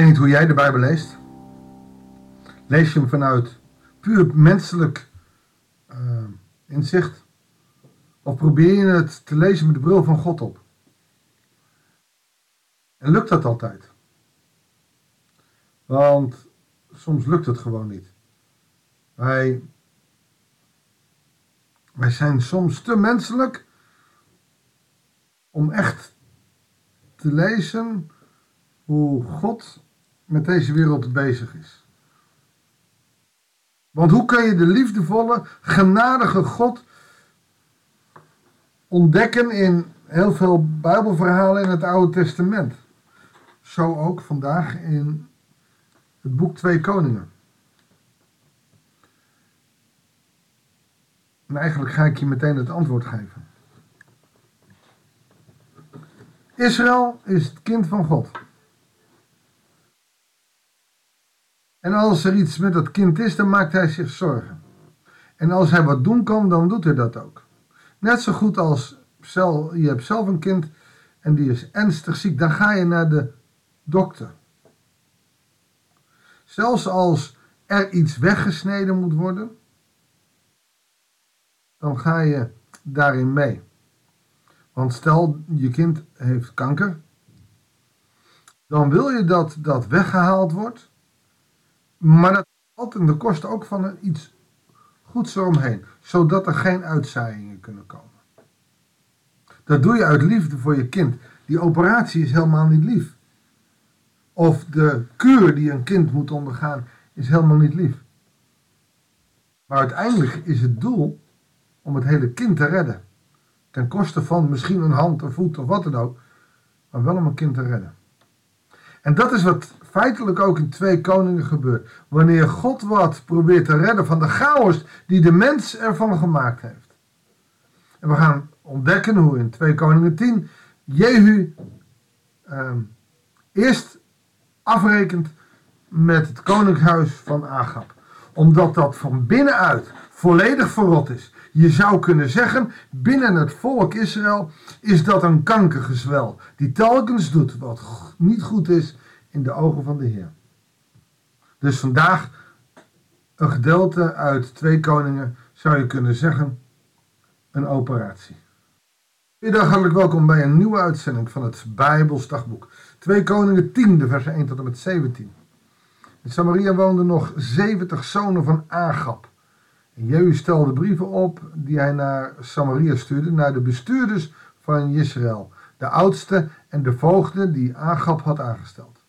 weet niet hoe jij de Bijbel leest. Lees je hem vanuit puur menselijk uh, inzicht? Of probeer je het te lezen met de bril van God op? En lukt dat altijd? Want soms lukt het gewoon niet. Wij, wij zijn soms te menselijk om echt te lezen hoe God met deze wereld bezig is. Want hoe kun je de liefdevolle, genadige God ontdekken in heel veel Bijbelverhalen in het Oude Testament? Zo ook vandaag in het boek Twee Koningen. En eigenlijk ga ik je meteen het antwoord geven. Israël is het kind van God. En als er iets met dat kind is, dan maakt hij zich zorgen. En als hij wat doen kan, dan doet hij dat ook. Net zo goed als je hebt zelf een kind en die is ernstig ziek, dan ga je naar de dokter. Zelfs als er iets weggesneden moet worden, dan ga je daarin mee. Want stel je kind heeft kanker, dan wil je dat dat weggehaald wordt, maar dat valt in de kosten ook van iets goeds eromheen, zodat er geen uitzaaiingen kunnen komen. Dat doe je uit liefde voor je kind. Die operatie is helemaal niet lief. Of de kuur die een kind moet ondergaan is helemaal niet lief. Maar uiteindelijk is het doel om het hele kind te redden. Ten koste van misschien een hand, een voet of wat dan ook. Maar wel om een kind te redden. En dat is wat feitelijk ook in twee koningen gebeurt. Wanneer God wat probeert te redden van de chaos die de mens ervan gemaakt heeft. En we gaan ontdekken hoe in 2 Koningen 10 Jehu ehm, eerst afrekent met het koninkhuis van Agab. Omdat dat van binnenuit volledig verrot is. Je zou kunnen zeggen, binnen het volk Israël is dat een kankergezwel. Die telkens doet wat niet goed is in de ogen van de Heer. Dus vandaag een gedeelte uit twee koningen zou je kunnen zeggen een operatie. Goedendag, hartelijk welkom bij een nieuwe uitzending van het Bijbels. 2 Koningen 10, de versen 1 tot en met 17. In Samaria woonden nog 70 zonen van Agab. Jehu stelde brieven op die hij naar Samaria stuurde, naar de bestuurders van Israël, de oudste en de voogden die Agab had aangesteld.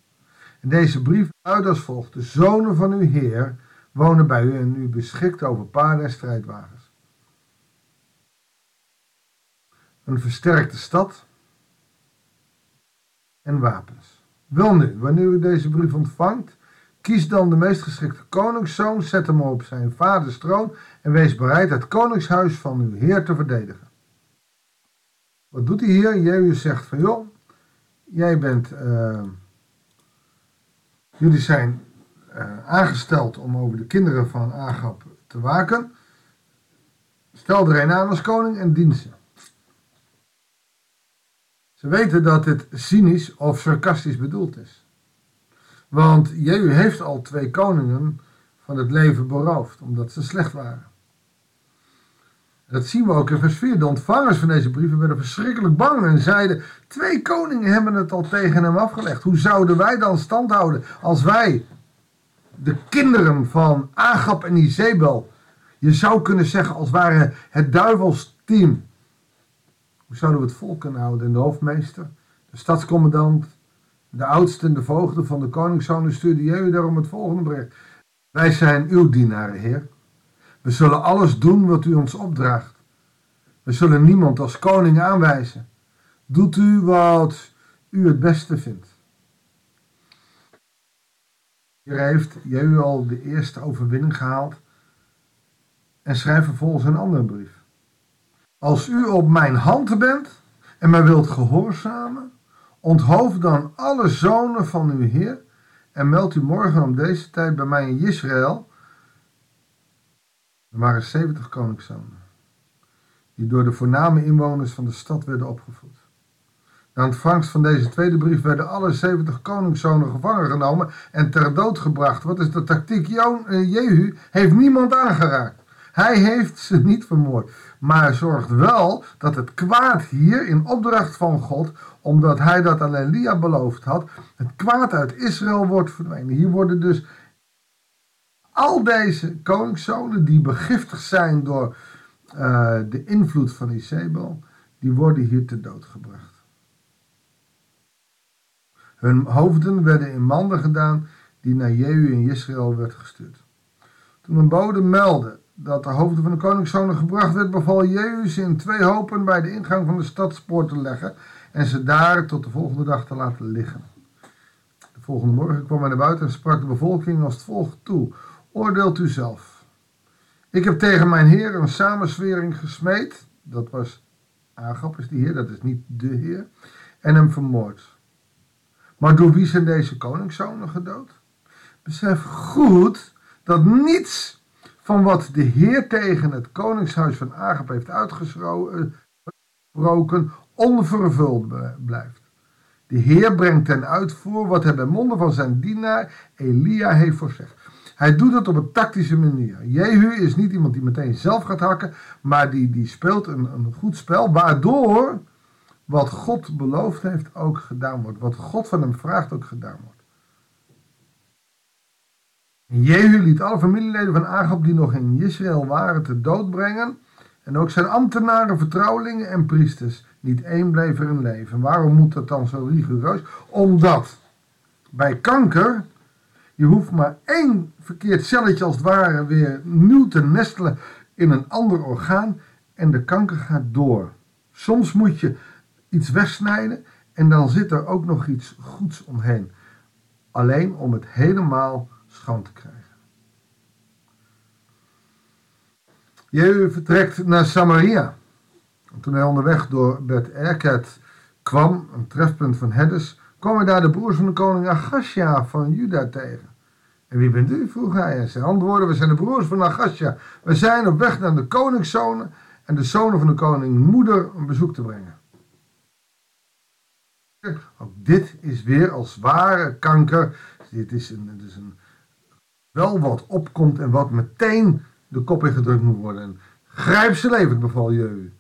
En deze brief luidt als volgt: De zonen van uw Heer wonen bij u en u beschikt over paarden en strijdwagens. een versterkte stad en wapens. Wel nu, wanneer u deze brief ontvangt, kies dan de meest geschikte koningszoon, zet hem op zijn vaders troon en wees bereid het koningshuis van uw heer te verdedigen. Wat doet hij hier? Jehu zegt van joh, jij bent, uh, jullie zijn uh, aangesteld om over de kinderen van Agab te waken. Stel er een aan als koning en dien ze. Ze weten dat het cynisch of sarcastisch bedoeld is. Want Jehu heeft al twee koningen van het leven beroofd, omdat ze slecht waren. Dat zien we ook in vers 4. De ontvangers van deze brieven werden verschrikkelijk bang en zeiden: Twee koningen hebben het al tegen hem afgelegd. Hoe zouden wij dan stand houden als wij, de kinderen van Agab en Izebel, je zou kunnen zeggen als waren het duivelsteam hoe zouden we het volk kunnen houden? En de hoofdmeester, de stadscommandant, de oudste en de voogden van de koningszonen stuurde Jehu daarom het volgende bericht. Wij zijn uw dienaren, Heer. We zullen alles doen wat u ons opdraagt. We zullen niemand als koning aanwijzen. Doet u wat u het beste vindt. Hier heeft Jehu al de eerste overwinning gehaald en schrijft vervolgens een andere brief. Als u op mijn hand bent en mij wilt gehoorzamen, onthoofd dan alle zonen van uw Heer en meld u morgen om deze tijd bij mij in Israël. Er waren 70 koningszonen, die door de voorname inwoners van de stad werden opgevoed. Na ontvangst van deze tweede brief werden alle 70 koningszonen gevangen genomen en ter dood gebracht. Wat is de tactiek? Eh, Jehu heeft niemand aangeraakt. Hij heeft ze niet vermoord, maar zorgt wel dat het kwaad hier in opdracht van God, omdat hij dat aan Elia beloofd had, het kwaad uit Israël wordt verdwenen. Hier worden dus al deze koningszonen die begiftigd zijn door uh, de invloed van Isabel, die worden hier te dood gebracht. Hun hoofden werden in manden gedaan die naar Jehu in Israël werd gestuurd. Toen een bode meldde dat de hoofden van de koningszonen gebracht werd, beval Jehu ze in twee hopen bij de ingang van de stadspoort te leggen en ze daar tot de volgende dag te laten liggen. De volgende morgen kwam hij naar buiten en sprak de bevolking als volgt toe: Oordeelt u zelf. Ik heb tegen mijn heer een samenswering gesmeed. Dat was Agap is die heer, dat is niet de heer. En hem vermoord. Maar door wie zijn deze koningszonen gedood? Besef goed dat niets van wat de Heer tegen het koningshuis van Agap heeft uitgesproken onvervuld blijft. De Heer brengt ten uitvoer wat hij bij monden van zijn dienaar Elia heeft voorzegd. Hij doet het op een tactische manier. Jehu is niet iemand die meteen zelf gaat hakken, maar die, die speelt een, een goed spel, waardoor wat God beloofd heeft ook gedaan wordt. Wat God van hem vraagt ook gedaan wordt. Jehu liet alle familieleden van Agab die nog in Israël waren te dood brengen. En ook zijn ambtenaren, vertrouwelingen en priesters. Niet één bleef er in leven. Waarom moet dat dan zo rigoureus? Omdat bij kanker, je hoeft maar één verkeerd celletje als het ware weer nieuw te nestelen in een ander orgaan en de kanker gaat door. Soms moet je iets wegsnijden en dan zit er ook nog iets goeds omheen. Alleen om het helemaal schoon te krijgen. Jehu vertrekt naar Samaria. toen hij onderweg door Bet Erket kwam, een trefpunt van Heddes, kwam hij daar de broers van de koning Agasja van Juda tegen. En wie bent u? vroeg hij. En antwoordden, we zijn de broers van Agasja. We zijn op weg naar de koningszonen en de zonen van de koning moeder een bezoek te brengen. Ook dit is weer als ware kanker. Dit is, een, dit is een, wel wat opkomt en wat meteen de kop ingedrukt moet worden. En grijp ze levend, beval Jehu.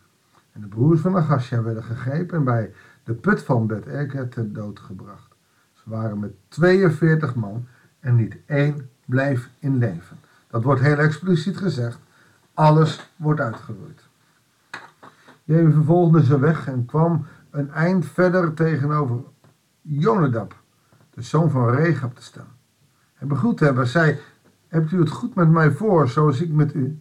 En de broers van Agasja werden gegrepen en bij de put van Bet Erket ter dood gebracht. Ze waren met 42 man en niet één bleef in leven. Dat wordt heel expliciet gezegd. Alles wordt uitgeroeid. Jehu vervolgde ze weg en kwam een eind verder tegenover Jonadab, de zoon van Regab, te staan. Hij begroette hem en zei, hebt u het goed met mij voor, zoals ik met u?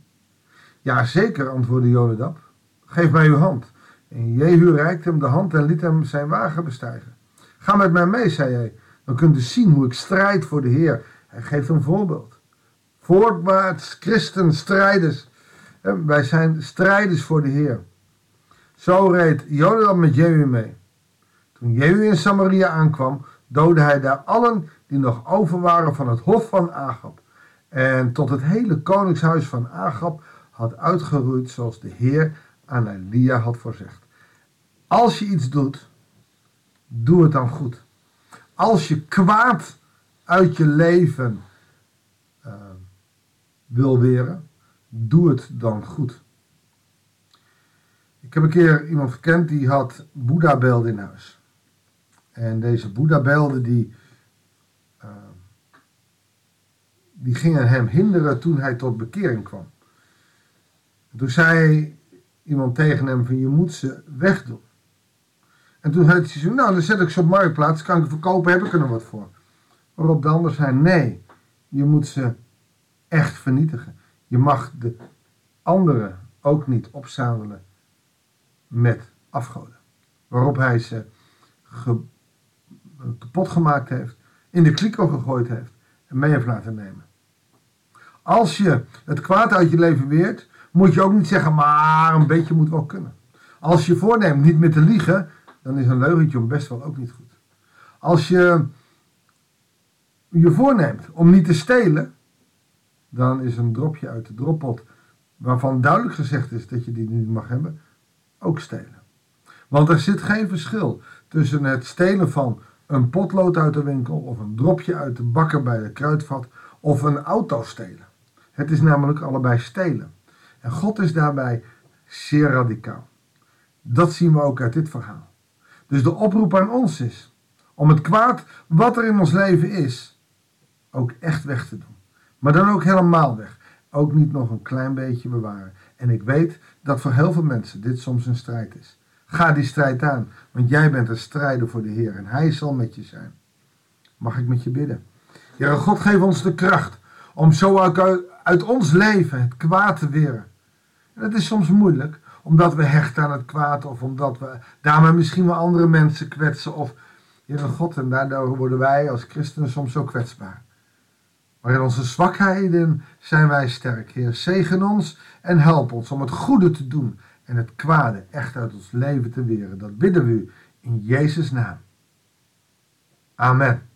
Ja, zeker, antwoordde Jonadab. Geef mij uw hand. En Jehu reikte hem de hand en liet hem zijn wagen bestijgen. Ga met mij mee, zei hij. Dan kunt u zien hoe ik strijd voor de Heer. Hij geeft een voorbeeld. Voortwaarts, christen, strijders. Wij zijn strijders voor de Heer. Zo reed Jonadab met Jehu mee. Toen Jehu in Samaria aankwam, doodde hij daar allen die nog over waren van het hof van Agab. En tot het hele koningshuis van Agab had uitgeroeid zoals de Heer aan Elia had voorzegd. Als je iets doet, doe het dan goed. Als je kwaad uit je leven uh, wil weren, doe het dan goed. Ik heb een keer iemand gekend die had Boeddha-beelden in huis. En deze Boeddha-beelden die, uh, die gingen hem hinderen toen hij tot bekering kwam. toen zei iemand tegen hem van je moet ze wegdoen. En toen had hij nou dan zet ik ze op marktplaats, kan ik verkopen, heb ik er nog wat voor. Waarop de ander zei, nee, je moet ze echt vernietigen. Je mag de anderen ook niet opzadelen met afgoden. Waarop hij ze kapot gemaakt heeft, in de kliko gegooid heeft en mee heeft laten nemen. Als je het kwaad uit je leven weert, moet je ook niet zeggen, maar een beetje moet wel kunnen. Als je voorneemt niet meer te liegen, dan is een leugentje om best wel ook niet goed. Als je je voorneemt om niet te stelen, dan is een dropje uit de droppot waarvan duidelijk gezegd is dat je die niet mag hebben, ook stelen. Want er zit geen verschil tussen het stelen van een potlood uit de winkel of een dropje uit de bakker bij de kruidvat of een auto stelen. Het is namelijk allebei stelen. En God is daarbij zeer radicaal. Dat zien we ook uit dit verhaal. Dus de oproep aan ons is om het kwaad wat er in ons leven is, ook echt weg te doen. Maar dan ook helemaal weg. Ook niet nog een klein beetje bewaren. En ik weet dat voor heel veel mensen dit soms een strijd is. Ga die strijd aan, want jij bent een strijder voor de Heer en Hij zal met je zijn. Mag ik met je bidden? Heere God, geef ons de kracht om zo uit, ons leven het kwaad te weren. En het is soms moeilijk, omdat we hechten aan het kwaad of omdat we daarmee misschien wel andere mensen kwetsen. Of, Heere God, en daardoor worden wij als christenen soms zo kwetsbaar. Maar in onze zwakheden zijn wij sterk. Heer, zegen ons en help ons om het goede te doen en het kwade echt uit ons leven te weren. Dat bidden we u in Jezus' naam. Amen.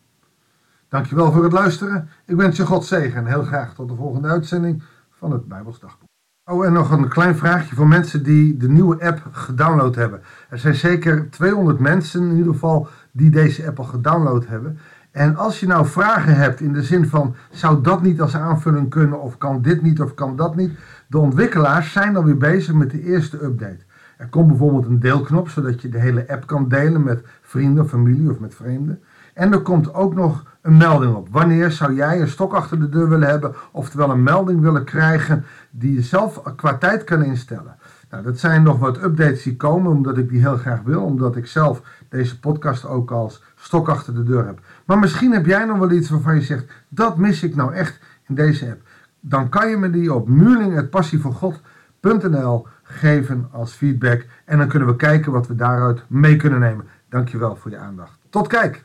Dankjewel voor het luisteren. Ik wens je God zegen en heel graag tot de volgende uitzending van het Bijbelsdagboek. Oh, en nog een klein vraagje voor mensen die de nieuwe app gedownload hebben. Er zijn zeker 200 mensen in ieder geval die deze app al gedownload hebben. En als je nou vragen hebt in de zin van, zou dat niet als aanvulling kunnen, of kan dit niet, of kan dat niet? De ontwikkelaars zijn alweer bezig met de eerste update. Er komt bijvoorbeeld een deelknop, zodat je de hele app kan delen met vrienden, familie of met vreemden. En er komt ook nog een melding op. Wanneer zou jij een stok achter de deur willen hebben, oftewel een melding willen krijgen die je zelf qua tijd kan instellen? Nou, dat zijn nog wat updates die komen, omdat ik die heel graag wil, omdat ik zelf deze podcast ook als stok achter de deur heb. Maar misschien heb jij nog wel iets waarvan je zegt, dat mis ik nou echt in deze app. Dan kan je me die op muurling.passievoorgod.nl geven als feedback. En dan kunnen we kijken wat we daaruit mee kunnen nemen. Dankjewel voor je aandacht. Tot kijk!